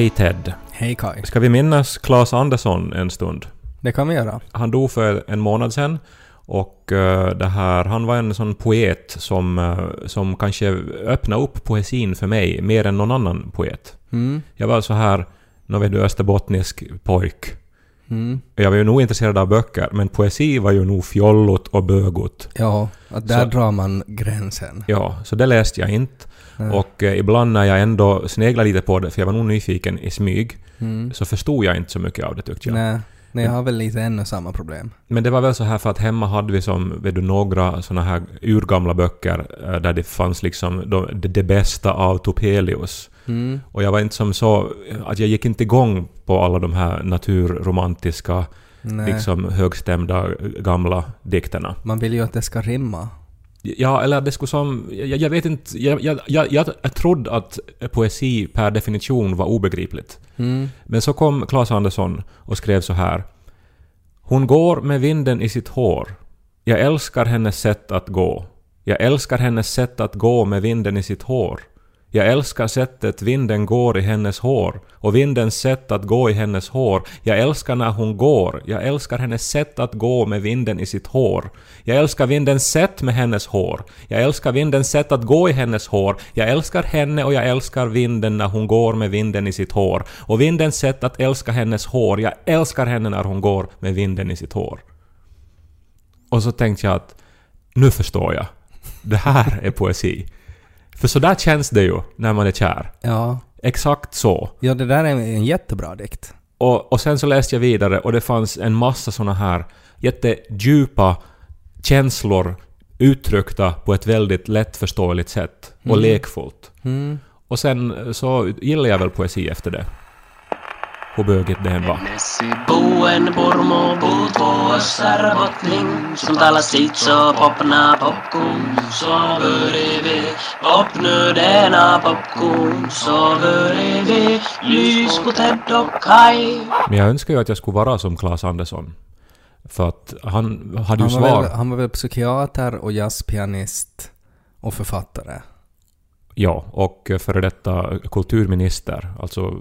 Hej Ted. Hej Kai. Ska vi minnas Claes Andersson en stund? Det kan vi göra. Han dog för en månad sedan och eh, det här, han var en sån poet som, eh, som kanske öppnade upp poesin för mig mer än någon annan poet. Mm. Jag var så här, nu vet du, österbottnisk pojk. Mm. Jag var ju nog intresserad av böcker, men poesi var ju nog fjollot och bögot. Ja, att där Så- drar man gränsen. Ja, så det läste jag inte. Och eh, ibland när jag ändå sneglade lite på det, för jag var nog nyfiken i smyg, Mm. så förstod jag inte så mycket av det tyckte jag. Nej, nej, jag har väl lite ännu samma problem. Men det var väl så här för att hemma hade vi som, vet du, några såna här urgamla böcker eh, där det fanns liksom de, det, det bästa av Topelius. Mm. Och jag var inte som så, att jag gick inte igång på alla de här naturromantiska, Nej. liksom högstämda gamla dikterna. Man vill ju att det ska rimma. Ja, eller det skulle som... Jag, jag vet inte... Jag, jag, jag, jag, trodde att poesi per definition var obegripligt. Mm. Men så kom Claes Andersson och skrev så här. Hon går med vinden i sitt hår. Jag älskar hennes sätt att gå. Jag älskar hennes sätt att gå med vinden i sitt hår. Jag älskar sättet vinden går i hennes hår och vindens sätt att gå i hennes hår. Jag älskar när hon går. Jag älskar hennes sätt att gå med vinden i sitt hår. Jag älskar vindens sätt med hennes hår. Jag älskar vindens sätt att gå i hennes hår. Jag älskar henne och jag älskar vinden när hon går med vinden i sitt hår. Och vindens sätt att älska hennes hår. Jag älskar henne när hon går med vinden i sitt hår. Och så tänkte jag att nu förstår jag. Det här är poesi. För så där känns det ju när man är kär. Ja. Exakt så. ja, det där är en jättebra dikt. Och, och sen så läste jag vidare och det fanns en massa såna här jättedjupa känslor uttryckta på ett väldigt lättförståeligt sätt och lekfullt. Mm. Och sen så gillar jag väl poesi efter det. Hur bögigt det än var. Men jag önskar ju att jag skulle vara som Claes Andersson. För att han hade ju Han var, svar. väl, han var väl psykiater och jazzpianist och författare. Ja, och före detta kulturminister, alltså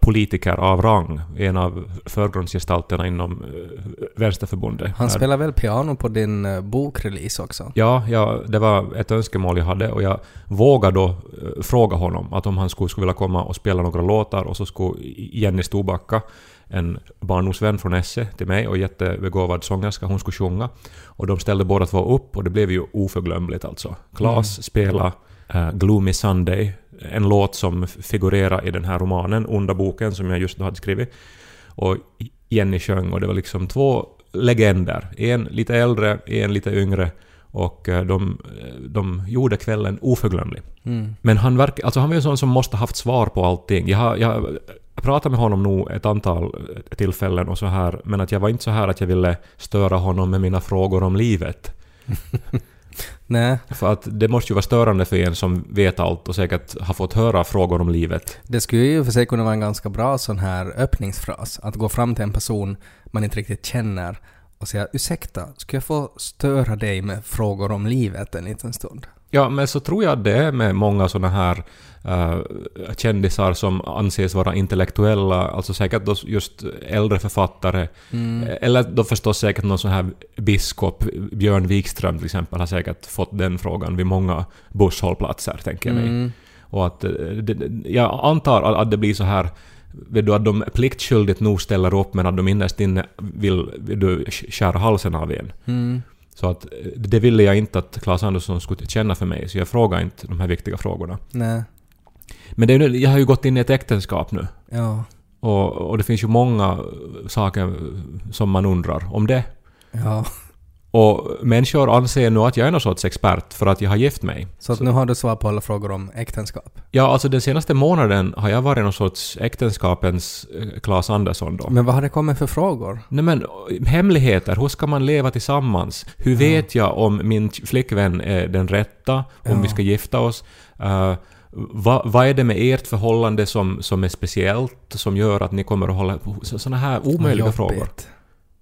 politiker av rang, en av förgrundsgestalterna inom eh, Vänsterförbundet. Han spelar väl piano på din eh, bokrelease också? Ja, ja, det var ett önskemål jag hade och jag vågade då eh, fråga honom att om han skulle, skulle vilja komma och spela några låtar och så skulle Jenny Stobacka, en barndomsvän från Esse till mig och jättebegåvad sångerska, hon skulle sjunga. Och de ställde båda två upp och det blev ju oförglömligt alltså. Klas spelade eh, Gloomy Sunday, en låt som figurerar i den här romanen, Onda boken, som jag just då hade skrivit. Och Jenny sjöng och det var liksom två legender. En lite äldre, en lite yngre. Och eh, de, de gjorde kvällen oförglömlig. Mm. Men han, verk, alltså han var ju en sån som måste haft svar på allting. Jag, jag pratade med honom nog ett antal tillfällen och så här, men att jag var inte så här att jag ville störa honom med mina frågor om livet. Nej, För att det måste ju vara störande för en som vet allt och säkert har fått höra frågor om livet. det skulle ju för sig kunna vara en ganska bra sån här öppningsfras. Att gå fram till en person man inte riktigt känner och säga ursäkta, skulle jag få störa dig med frågor om livet en liten stund? Ja, men så tror jag det är med många såna här uh, kändisar som anses vara intellektuella, alltså säkert då just äldre författare, eller då förstås säkert någon sån här biskop, Björn Wikström till exempel, har säkert fått den frågan vid många busshållplatser, tänker jag mig. Mm. Och att, eh, det, jag antar att, att det blir så här vet du, att de pliktskyldigt nog ställer upp men att de innerst inne vill, vill du, skära halsen av en. Mm. Så att eh, det ville jag inte att Claes Andersson skulle känna för mig, så jag frågade inte de här viktiga frågorna. Nej. Men det är, jag har ju gått in i ett äktenskap nu. Ja. Och, och det finns ju många saker som man undrar om det. Ja. Och människor anser nu att jag är någon sorts expert för att jag har gift mig. Så att nu har du svar på alla frågor om äktenskap. Ja, alltså den senaste månaden har jag varit någon sorts äktenskapens eh, Claes Andersson då. Men vad har det kommit för frågor? Nej men hemligheter, hur ska man leva tillsammans? Hur vet jag om min flickvän är den rätta? Om Ja. vi ska gifta oss? Uh, vad, vad är det med ert förhållande som, som är speciellt, som gör att ni kommer att hålla på? Så, sådana här omöjliga Jobbigt. frågor.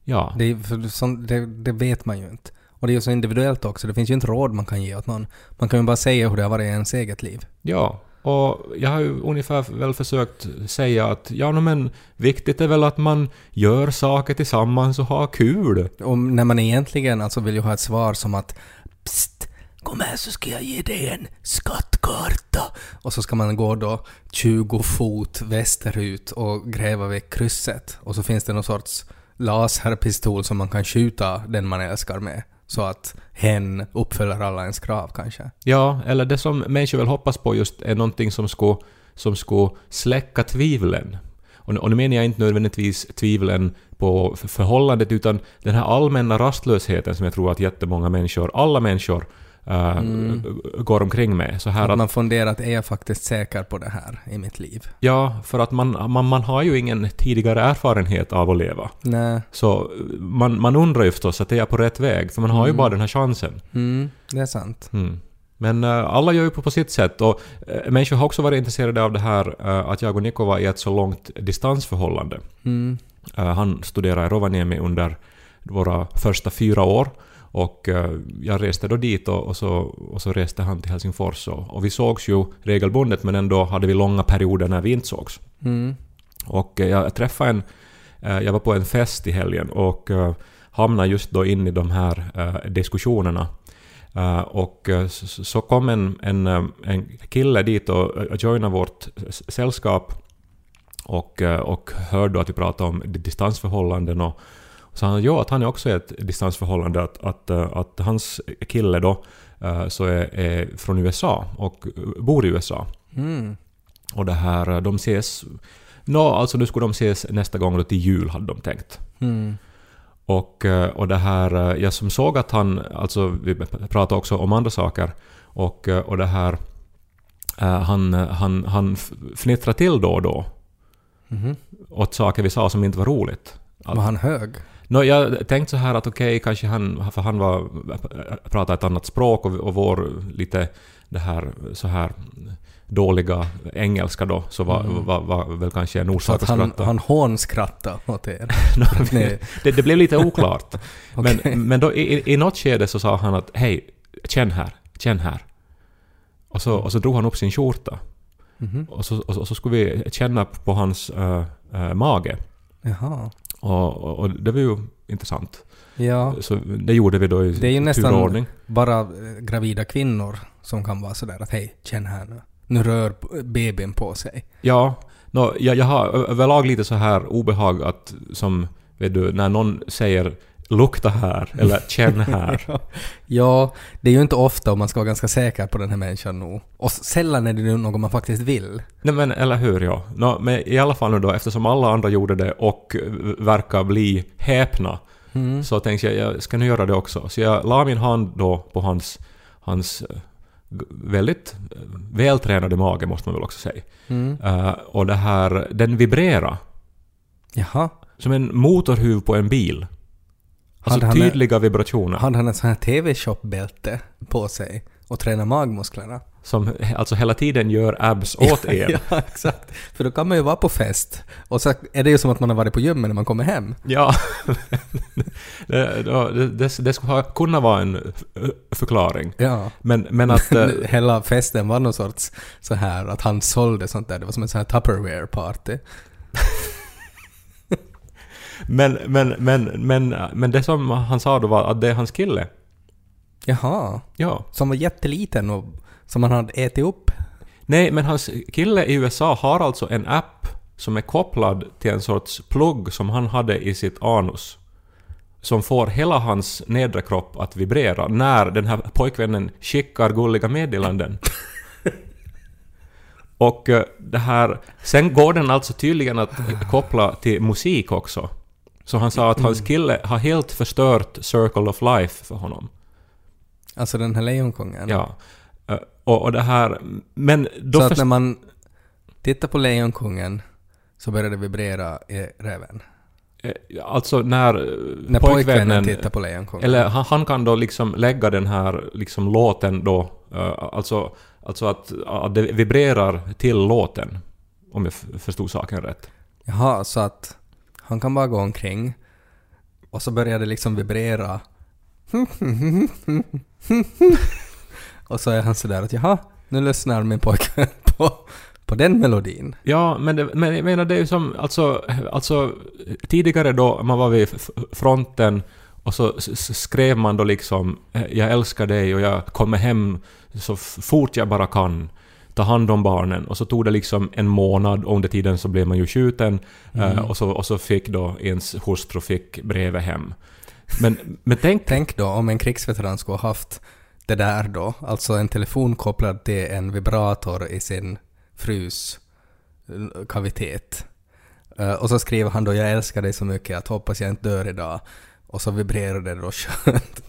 Ja. Det, för sånt, det, det vet man ju inte. Och det är ju så individuellt också. Det finns ju inte råd man kan ge åt någon. Man kan ju bara säga hur det har varit i ens eget liv. Ja, och jag har ju ungefär väl försökt säga att ja, no, men viktigt är väl att man gör saker tillsammans och har kul. Och när man egentligen alltså vill ju ha ett svar som att Psst, kom här så ska jag ge dig en skattkarta. Och så ska man gå då 20 fot västerut och gräva vid krysset. Och så finns det någon sorts laserpistol som man kan skjuta den man älskar med. Så att hen uppfyller alla ens krav kanske. Ja, eller det som människor väl hoppas på just är någonting som skulle, som ska släcka tvivlen. Och, nu- och nu menar jag inte nödvändigtvis tvivlen på förhållandet utan den här allmänna rastlösheten som jag tror att jättemånga människor, alla människor, eh, går omkring med. Så här Att att, man funderar att är jag faktiskt säker på det här i mitt liv? ja, för att man, man, man har ju ingen tidigare erfarenhet av att leva. Nej. Så man, man undrar ju förstås att är jag på rätt väg? För man har ju bara den här chansen. Mm, det är sant. Mm. Men eh, alla gör ju på, på sitt sätt och uh, människor har också varit intresserade av det här eh, att jag och Niko var i ett så långt distansförhållande. Mm. Han studerade i Rovaniemi under våra första fyra år och eh, jag reste då dit och, och, så, och så reste han till Helsingfors och, och vi sågs ju regelbundet men ändå hade vi långa perioder när vi inte sågs. Mm. Och eh, jag träffade en... eh, Jag var på en fest i helgen och hamnade just då in i de här diskussionerna. Och så kom en, en, en kille dit och joinade vårt sällskap och, och hörde att vi pratade om di- distansförhållanden och sa han ja, att han är också i ett distansförhållande, att, att, eh, att hans kille då eh, så är, är från USA och eh, bor i USA. Mm. Och det här, de ses... Nå, alltså nu skulle de ses nästa gång då till jul hade de tänkt. Mm. Och, och det här, jag som såg att han, alltså vi pratade också om andra saker, och, och det här, han, han, han fnittrade till då och då Mhm. åt saker vi sa som inte var roligt. Var han hög? Nå, jag tänkte så här att okej, kanske han, för han var, pratade ett annat språk och, och vår lite det här så här dåliga engelska då, så var, var, var väl kanske en orsak att han, skratta. han hånskrattade åt er? Det, det blev lite oklart. Okej. Men, men då i, i- något skede så sa han att hej, känn här, känn här. Och så, och så drog han upp sin skjorta. Mhm. Och så, och så, och så skulle vi känna på hans äh, äh, mage. Jaha. Och, och, och det var ju intressant. Ja, Så det gjorde vi då i det är ju nästan bara eh, gravida kvinnor som kan vara sådär att hej, känn här nu. Nu rör babyn på sig. Ja, nå, jag, jag har överlag lite så här obehag att som, vet du, när någon säger lukta här eller känn här. Ja, det är ju inte ofta och man ska vara ganska säker på den här människan nog. Och sällan är det ju något man faktiskt vill. Nej men eller hur ja. Nå, men i alla fall nu då eftersom alla andra gjorde det och verkar bli häpna Mm. så tänkte jag jag ska nu göra det också. Så jag la min hand då på hans, hans eh, väldigt eh, vältränade mage måste man väl också säga. Mm. Eh, och det här, den vibrera Jaha. som en motorhuv på en bil. Alltså Hade han en- tydliga vibrationer. Hade han en sån här TV-shop-bälte på sig och tränar magmusklerna? Som alltså hela tiden gör abs åt er. ja, exakt. För då kan man ju vara på fest och så är det ju som att man har varit på gymmet när man kommer hem. Ja. det, det, det, det skulle ha kunnat vara en förklaring. Ja. Men, men att... eh, Hela festen var någon sorts så här att han sålde sånt där. Det var som en sån här Tupperware-party. Men, men, men, men, men det som han sa då var att det är hans kille. Jaha. Ja. Som var jätteliten och som han hade ätit upp. Nej, men hans kille i USA har alltså en app som är kopplad till en sorts plugg som han hade i sitt anus. Som får hela hans nedre kropp att vibrera när den här pojkvännen skickar gulliga meddelanden. Och eh, det här... Sen går den alltså tydligen att koppla till musik också. Så han sa att hans Mm. kille har helt förstört Circle of Life för honom. Alltså den här Lejonkungen. Ja. Eh, Och, och det här... Men då så att när man tittar på Lejonkungen så börjar det vibrera i räven. eh, Alltså när, eh, När pojkvännen tittar på Lejonkungen. Eller han, han kan då liksom lägga den här liksom låten då, alltså, alltså att, att det vibrerar till låten. Om jag förstod saken rätt. Jaha, så att han kan bara gå omkring och så börjar det liksom vibrera. och så är han sådär att jaha, nu lyssnar min pojke på, på den melodin. Ja, men, det, men jag menar det är ju som, alltså, alltså tidigare då man var vid fronten och så skrev man då liksom ”Jag älskar dig” och ”Jag kommer hem så fort jag bara kan”. Ta hand om barnen. Och så tog det liksom en månad och under tiden så blev man ju skjuten. eh, Och, så, och så fick då ens hustru fick brevet hem. Men, men tänk... Tänk då om en krigsveteran skulle ha haft det där då, alltså en telefon kopplad till en vibrator i sin frus eh, kavitet. Eh, och så skriver han då ”Jag älskar dig så mycket att hoppas jag inte dör idag” och så vibrerar det då skönt.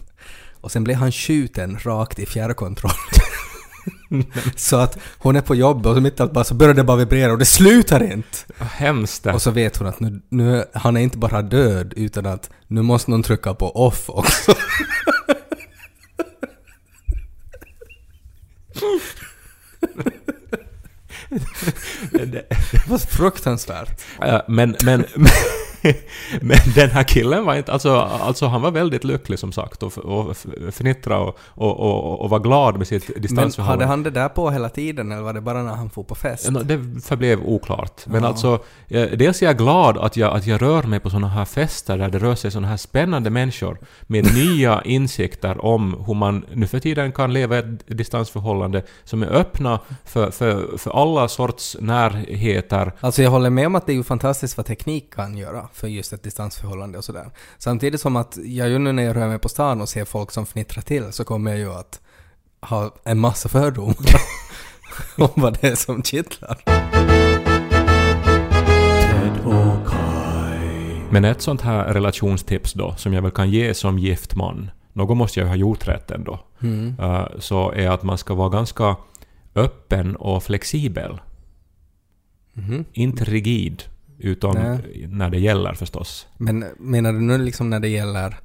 Och sen blir han skjuten rakt i fjärrkontroll. så att hon är på jobbet och så mitt allt bara så börjar det bara vibrera och det slutar inte. Hemskt det. Och så vet hon att nu, nu, han är inte bara död utan att nu måste någon trycka på off också. Det var fruktansvärt. Eh, Men, men, men den här killen var inte... Alltså, alltså han var väldigt lycklig som sagt och, och fnittra och, och, och, och var glad med sitt Men hade distansförhållande. han det där på hela tiden eller var det bara när han får på fest? Det förblev oklart. Men Ja. alltså, eh, dels är jag glad att jag, att jag rör mig på sådana här fester där det rör sig sådana här spännande människor med nya insikter om hur man nu för tiden kan leva ett distansförhållande som är öppna för, för, för alla sorts närheter. Alltså jag håller med om att det är ju fantastiskt vad teknik kan göra för just ett distansförhållande och sådär. Samtidigt som att jag ju nu när jag rör mig på stan och ser folk som fnittrar till så kommer jag ju att ha en massa fördomar om vad det är som kittlar. Men ett sånt här relationstips då, som jag väl kan ge som gift man, något måste jag ju ha gjort rätt ändå, Mm. eh, så är att man ska vara ganska öppen och flexibel. Mhm. Inte rigid, utom Nej. när det gäller förstås. Men menar du nu liksom när det gäller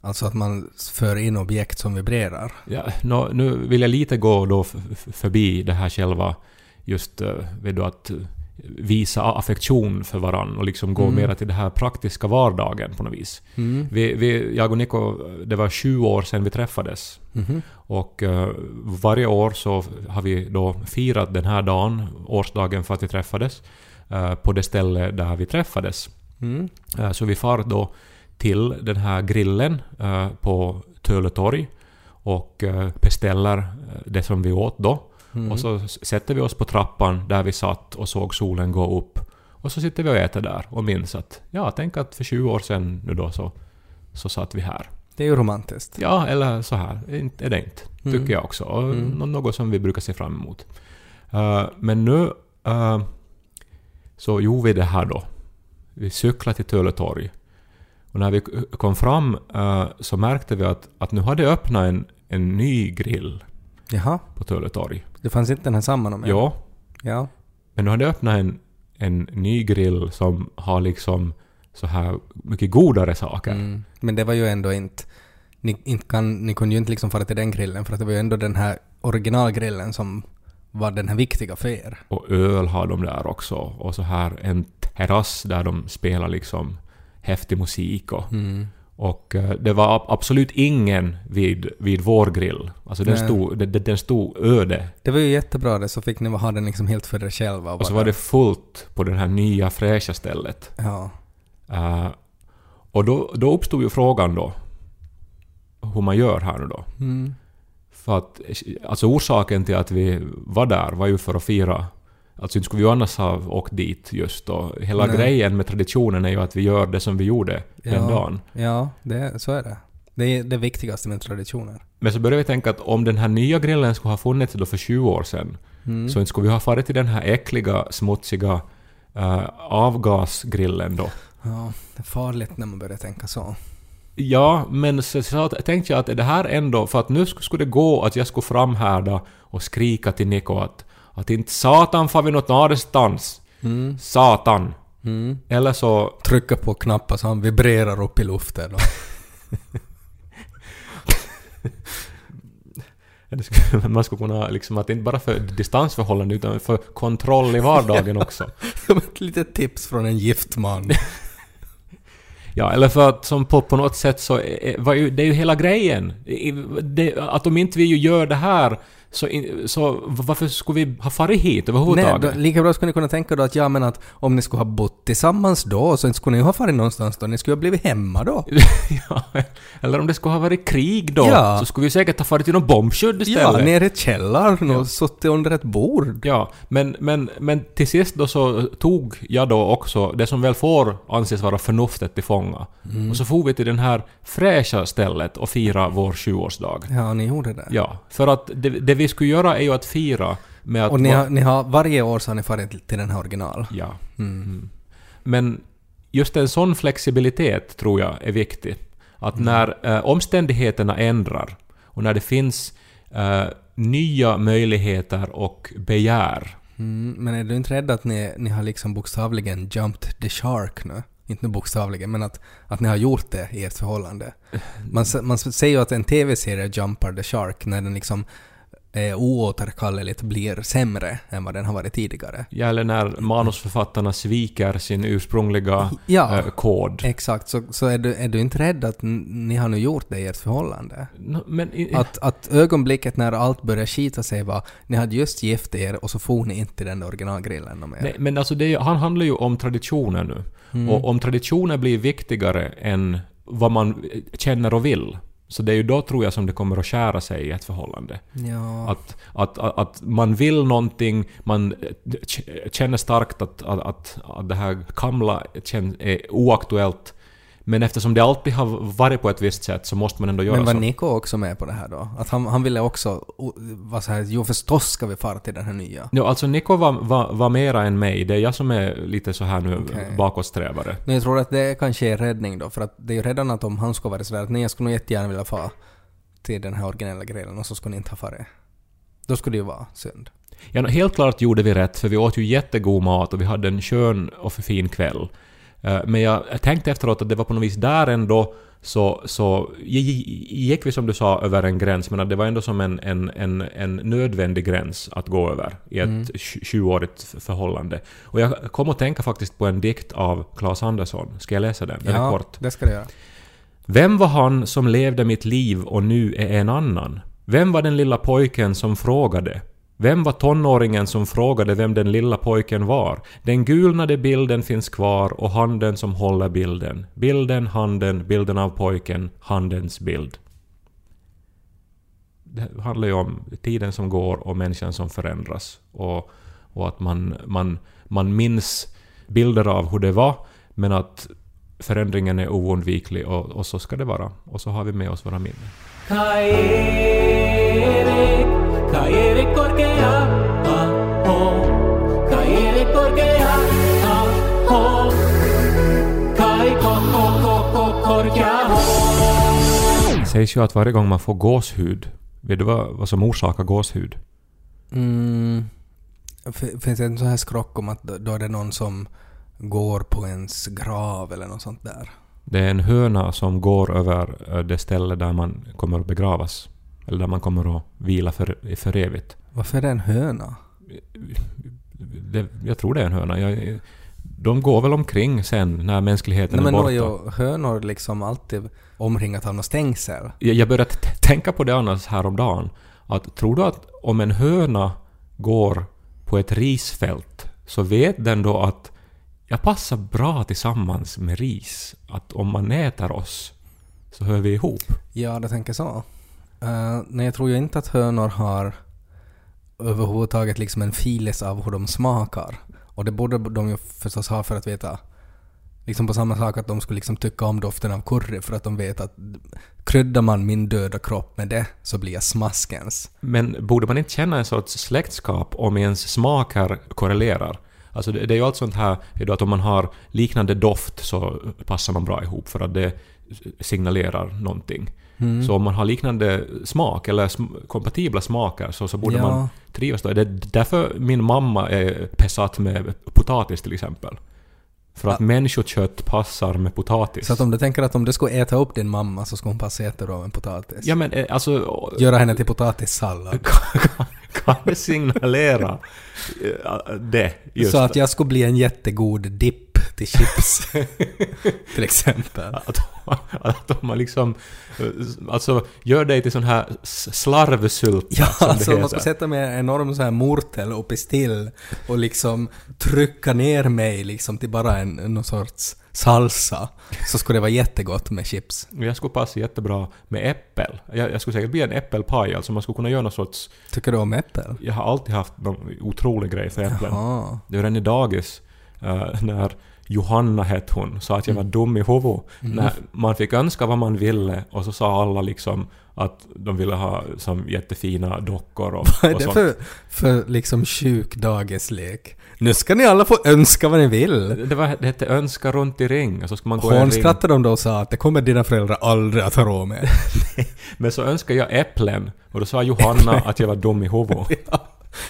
alltså att man för in objekt som vibrerar? Ja, nå, nu vill jag lite gå då förbi det här själva, just uh, vet du, att eh, visa affektion för varann och liksom gå Mm. mera till det här praktiska vardagen på något vis. Mm. Vi, vi, jag och Niko, det var sju år sedan vi träffades. Mhm. Och eh, varje år så har vi då firat den här dagen, årsdagen för att vi träffades, eh, på det ställe där vi träffades. Mm. Eh, så vi far då till den här grillen eh, på Töle torg och eh, beställer eh, det som vi åt då. Mm. Och så sätter vi oss på trappan där vi satt och såg solen gå upp. Och så sitter vi och äter där och minns att ja, tänk att för 20 år sedan nu då så, så satt vi här. Det är ju romantiskt. Ja, eller så här är det inte. Mm. Tycker jag också. Och Mm. nå- Något som vi brukar se fram emot. Eh, men nu eh, så gjorde vi det här då. Vi cyklade till Töle torg. Och när vi kom fram eh, så märkte vi att, att nu hade öppnat en, en ny grill Jaha, på Töle torg. det fanns inte den här samma någon? Ja, Ja. men nu hade öppnat en, en ny grill som har liksom så här mycket godare saker. Mm. Men det var ju ändå inte... Ni, inte kan, ni kunde ju inte liksom fara till den grillen för att det var ju ändå den här originalgrillen som var den här viktiga för er. Och öl har de där också. Och så här en terrass där de spelar liksom häftig musik och, Mm. och eh, det var ab- absolut ingen vid, vid vår grill. Alltså den Nej. stod, den, den stod öde. Det var ju jättebra det, så fick ni ha den liksom helt för er själva. Och så bara- var det fullt på det här nya fräscha stället. Ja. Eh, och då, då uppstod ju frågan då hur man gör här nu då. Mm. För att, alltså orsaken till att vi var där var ju för att fira Alltså inte skulle vi ju annars ha åkt dit just då. Hela Nej. grejen med traditionen är ju att vi gör det som vi gjorde den Ja. dagen. Ja, det, så är det. Det är det viktigaste med traditioner. Men så började vi tänka att om den här nya grillen skulle ha funnits då för 20 år sedan Mm. så inte skulle vi ha farit till den här äckliga, smutsiga uh, avgasgrillen då Ja, det är farligt när man börjar tänka så. Ja, men så, så tänkte jag att det här ändå, för att nu sk- skulle det gå att jag skulle framhärda och skrika till Niko att, att inte satan får vi något någonstans. Satan. Eller så... Trycka på knappar så han vibrerar upp i luften. Och Man skulle kunna liksom att inte bara för distansförhållande utan för kontroll i vardagen också. Som ett litet tips från en gift man. Ja, eller för att som på, på något sätt så är, var ju, det är ju hela grejen. Det, att om inte vi ju gör det här så, in, så varför skulle vi ha farit hit Nej, överhuvudtaget? då, lika bra skulle ni kunna tänka då att ja men att om ni skulle ha bott tillsammans då så skulle ni ha farit någonstans då. Ni skulle ha blivit hemma då. ja, eller om det skulle ha varit krig då, Ja. så skulle vi säkert ha farit till någon bombskydd Ja, istället. nere i källaren och suttit under ett bord. Ja, men, men, men till sist då så tog jag då också det som väl får anses vara förnuftet till fånga. Mm. Och så for vi till den här fräscha stället och fira vår sjuårsdag. Ja, ni gjorde det. Ja, för att det, det vi skulle göra är ju att fira med att... Och ni har, ni har, varje år så har ni farit till den här original. Ja. Mm. Men just en sån flexibilitet tror jag är viktig. Att när eh, omständigheterna ändrar och när det finns eh, nya möjligheter och begär. Mm, men är du inte rädd att ni, ni har liksom bokstavligen jumped the shark nu? Inte nu bokstavligen, men att, att ni har gjort det i ert förhållande. Man, s- man säger ju att en TV-serie jumpar the shark när den liksom eh, oåterkalleligt blir sämre än vad den har varit tidigare. Ja, eller när manusförfattarna sviker sin ursprungliga Ja. eh, kod. Exakt, så, så är, du, är du inte rädd att ni har nu gjort det i ert förhållande? Nå, Men, i- Att, att ögonblicket när allt börjar skita sig var ni hade just gift er och så for ni inte till den originalgrillen mer. Nej, men alltså det han handlar ju om traditioner nu. Mm. Och om traditioner blir viktigare än vad man känner och vill, så det är ju då tror jag som det kommer att skära sig i ett förhållande. Ja. Att, att, att, att man vill någonting, man eh, känner starkt att, att, att, att det här gamla är oaktuellt. Men eftersom det alltid har varit på ett visst sätt så måste man ändå göra Men var så. Nico också med på det här då? Att han, han ville också vara så här, jo förstås ska vi fara till den här nya. Ja, alltså Niko var, var, var mera än mig. Det är jag som är lite så här nu Okej. bakåtsträvare. Men jag tror att det kanske är räddning då, för att det är ju redan att om han skulle vara sådär att nej jag skulle nog jättegärna vilja fara till den här originella grillen och så skulle ni inte ha farit. Då skulle det ju vara synd. Ja, helt klart gjorde vi rätt, för vi åt ju jättegod mat och vi hade en skön och fin kväll. Eh, Men jag tänkte efteråt att det var på något vis där ändå så, så gi- gick vi som du sa över en gräns, men att det var ändå som en, en, en, en nödvändig gräns att gå över i ett Mm. 20-årigt förhållande. Och jag kom att tänka faktiskt på en dikt av Claes Andersson. Ska jag läsa den? Den är kort. det ska det göra. Vem var han som levde mitt liv och nu är en annan? Vem var den lilla pojken som frågade? Vem var tonåringen som frågade vem den lilla pojken var? Den gulnade bilden finns kvar och handen som håller bilden. Bilden, handen, bilden av pojken, handens bild. Det handlar ju om tiden som går och människan som förändras. Och, och att man, man, man minns bilder av hur det var, men att förändringen är oundviklig och, och så ska det vara. Och så har vi med oss våra minnen. Kaere korkea, aho. Kaere korkea, aho. Kai ko, ko, ko, ko, korkea, ho. Det sägs ju att varje gång man får gåshud, vet du vad, vad som orsakar gåshud? Mm. Finns det en sån här skrock om att då- då är det någon som går på ens grav eller något sånt där? Det är en höna som går över eh, det ställe där man kommer att begravas. Eller där man kommer att vila för, för evigt. Varför är det en höna? Det, jag tror det är en höna. Jag, de går väl omkring sen när mänskligheten Nej, men är då borta. är ju hönor liksom alltid omringat av något stängsel. Jag, jag började tänka på det annars häromdagen. Att tror du att om en höna går på ett risfält så vet den då att jag passar bra tillsammans med ris. Att om man äter oss så hör vi ihop. Ja, jag tänker så. Uh, nej, jag tror ju inte att hönor har överhuvudtaget liksom en filis av hur de smakar. Och det borde de ju förstås ha för att veta Liksom på samma sak att de skulle liksom tycka om doften av curry för att de vet att kryddar man min döda kropp med det så blir jag smaskens. Men borde man inte känna en sorts släktskap om ens smaker korrelerar? Alltså det, det är ju allt sånt här att om man har liknande doft så passar man bra ihop för att det signalerar någonting. Mm. Så om man har liknande smak eller sm- kompatibla smaker så, så borde Ja. man trivas då. Det är därför min mamma är besatt med potatis till exempel. För att människokött passar med potatis. Så att om du tänker att om du skulle äta upp din mamma så skulle hon passa jättebra med potatis. Ja men eh, alltså... Göra henne till potatissallad. kan, kan det signalera eh, det? Just så att jag skulle bli en jättegod dipp till chips. till exempel. att, att om man liksom... Alltså gör dig till sån här slarvsylta Ja, som det alltså man heter. skulle sätta mig en enorm så här mortel uppe i still och liksom trycka ner mig liksom till bara en, någon sorts salsa. Så skulle det vara jättegott med chips. Jag skulle passa jättebra med äppel. Jag, jag skulle säkert bli en äppelpaj, alltså man skulle kunna göra någon sorts... Tycker du om äppel? Jag har alltid haft någon otrolig grej för äpplen. Jaha. Det var redan i dagis eh, när Johanna hette hon, sa att jag Mm. var dum i huvudet. När man fick önska vad man ville och så sa alla liksom att de ville ha som jättefina dockor och, Vad är det för, för liksom sjuk dagislek? Nu ska ni alla få önska vad ni vill. Det, var, det hette önska runt i ring och så ska man gå ring. Hånskrattade de då och sa att det kommer dina föräldrar aldrig att ha råd med. Men så önskade jag äpplen och då sa Johanna att jag var dum i huvudet.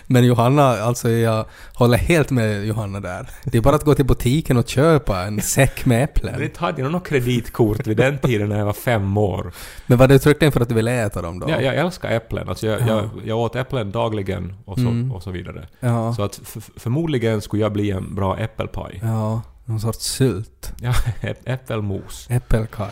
Men Johanna, alltså jag håller helt med Johanna där. Det är bara att gå till butiken och köpa en säck med äpplen. inte hade jag något kreditkort vid den tiden när jag var fem år. Men var det tryckte in för att du ville äta dem då? Jag, jag älskar äpplen. Alltså jag, jag, jag åt äpplen dagligen och så, Mm. och så vidare. Ja, Så att förmodligen skulle jag bli en bra äppelpaj. ja någon sorts sylt. Ja, äppelmos. Äppelkaj.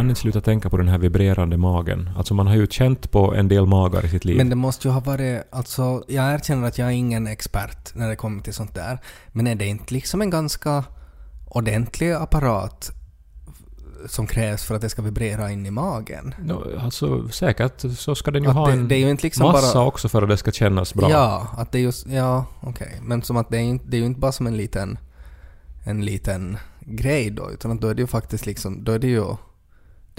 Kan inte sluta tänka på den här vibrerande magen. Alltså man har ju känt på en del magar i sitt liv. Men det måste ju ha varit, alltså jag erkänner att jag är ingen expert när det kommer till sånt där. Men är det inte liksom en ganska ordentlig apparat som krävs för att det ska vibrera in i magen? No, alltså säkert så ska den ju Att ha det- en det är ju inte liksom massa bara- också för att det ska kännas bra. Ja, att det är just, ja okej. Men som att det är, inte, det är ju inte bara som en liten, en liten grej då, utan att då är det ju faktiskt liksom, då är det ju,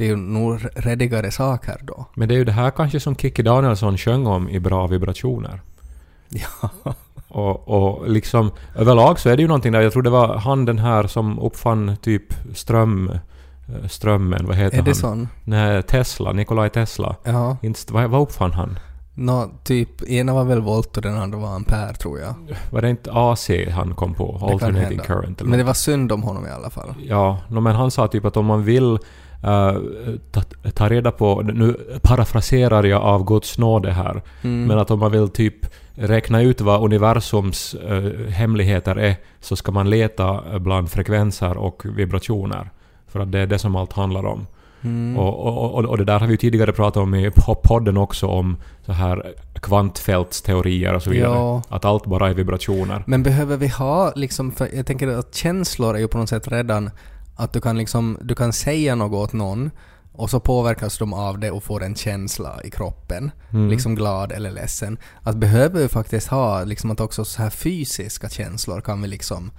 det är ju nog redigare saker då. Men det är ju det här kanske som Kikki Danielsson sjöng om i Bra vibrationer. Ja. Och, och liksom överlag så är det ju någonting där, jag tror det var han den här som uppfann typ ström... eh, Strömmen, vad heter Är han? Nej, Tesla, Nikolaj Tesla. Ja. Inte, vad, vad uppfann han? Nå, typ, ena var väl volt och den andra var ampere tror jag. Var det inte AC han kom på? Det Alternating current eller Men det var synd om honom i alla fall. Ja, no, men han sa typ att om man vill eh, ta, ta reda på... Nu parafraserar jag av Guds nåde här. Mm. Men att om man vill typ räkna ut vad universums eh, hemligheter är så ska man leta bland frekvenser och vibrationer. För att det är det som allt handlar om. Mm. Och, och, och, och det där har vi ju tidigare pratat om i po- podden också om så här kvantfältsteorier och så vidare. Ja. Att allt bara är vibrationer. Men behöver vi ha liksom, för jag tänker att känslor är ju på något sätt redan att du kan liksom, du kan säga något åt någon och så påverkas de av det och får en känsla i kroppen. Mm. Liksom glad eller ledsen. Att behöver vi faktiskt ha liksom att också så här fysiska känslor kan vi liksom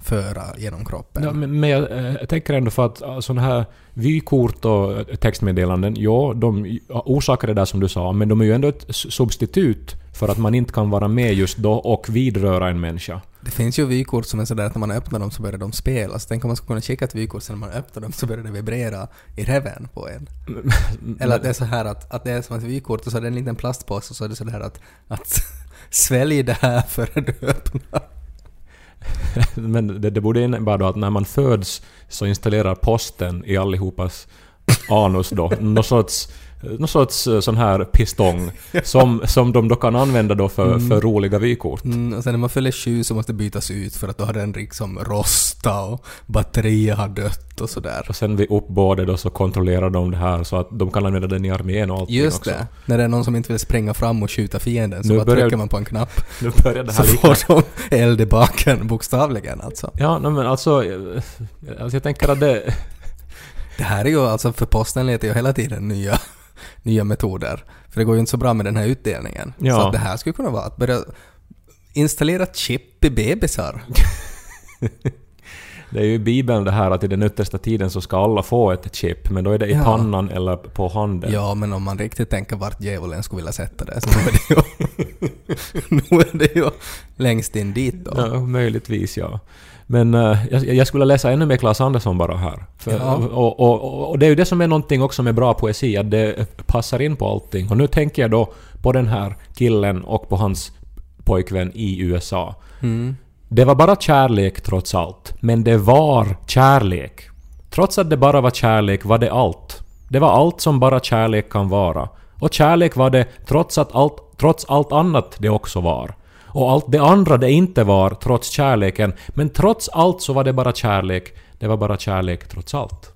föra genom kroppen. Ja, men, men jag, eh, jag tänker ändå för att uh, sådana här vykort och eh, textmeddelanden, ja, de orsakar det där som du sa, men de är ju ändå ett substitut för att man inte kan vara med just då och vidröra en människa. Det finns ju vykort som är sådär att när man öppnar dem så börjar de spela. Så tänk om man skulle kunna skicka ett vykort sen när man öppnar dem så börjar det vibrera i reven på en. Eller att det är så här att, att det är som ett vykort och så är det en liten plastpåse och så är det sådär att, att svälj det här före du öppnar. Men det, det borde innebära då att när man föds så installerar posten i allihopas anus då. Någon sorts, någon sorts eh, sån här pistong som, som de då kan använda då för, för roliga vykort. Mm, och sen när man fyller sju så måste det bytas ut för att då har den liksom rosta och batteriet har dött och sådär. Och sen vid uppbådet då så kontrollerar de det här så att de kan använda den i armén och allting Just också. det. När det är någon som inte vill springa fram och skjuta fienden så Nu bara börjar- trycker man på en knapp Nu börjar det så här likna... får de eld i baken bokstavligen alltså. Ja, no, men alltså, eh, alltså... Jag tänker att det... Det här är ju alltså, för posten letar ju hela tiden nya, nya metoder. För det går ju inte så bra med den här utdelningen. Ja. Så att det här skulle kunna vara att börja installera chip i bebisar. Det är ju i Bibeln det här att i den yttersta tiden så ska alla få ett chip, men då är det i Ja. pannan eller på handen. Ja, men om man riktigt tänker vart djävulen skulle vilja sätta det, så är det ju, nu är det ju längst in dit då. Ja, möjligtvis ja. Men eh, jag, jag skulle läsa ännu mer Claes Andersson bara här. För, Ja. och, och, och, och det är ju det som är någonting också med bra poesi, att det passar in på allting. Och nu tänker jag då på den här killen och på hans pojkvän i USA. Mm. Det var bara kärlek trots allt. Men det var kärlek. Trots att det bara var kärlek var det allt. Det var allt som bara kärlek kan vara. Och kärlek var det trots att allt, trots allt annat det också var. Och allt det andra det inte var trots kärleken. Men trots allt så var det bara kärlek. Det var bara kärlek trots allt.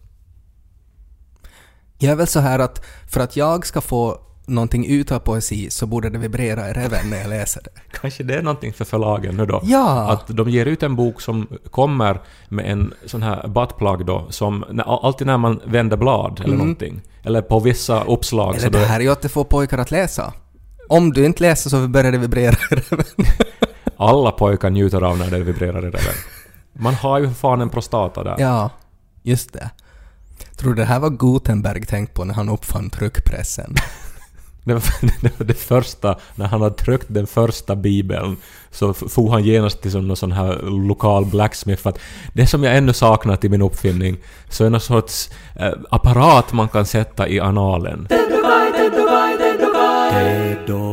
Jag är väl så här att för att jag ska få någonting ut av poesi så borde det vibrera i reven när jag läser det. Kanske det är någonting för förlagen nu då. Ja! Att de ger ut en bok som kommer med en sån här buttplug då, som när- alltid när man vänder blad eller någonting. Eller på vissa uppslag så Eller då det är, här är ju att det får pojkar att läsa. Om du inte läser så börjar det vibrera i reven. alla pojkar njuter av när det vibrerar i reven. Man har ju för fan en prostata där. Ja, just det. Tror du det här var Gutenberg tänkt på när han uppfann tryckpressen? Det, var, det var det första, när han hade tryckt den första bibeln så for han genast till som någon sån här lokal blacksmith för att det som jag ännu saknat i min uppfinning så är någon sorts eh, apparat man kan sätta i analen. Ted och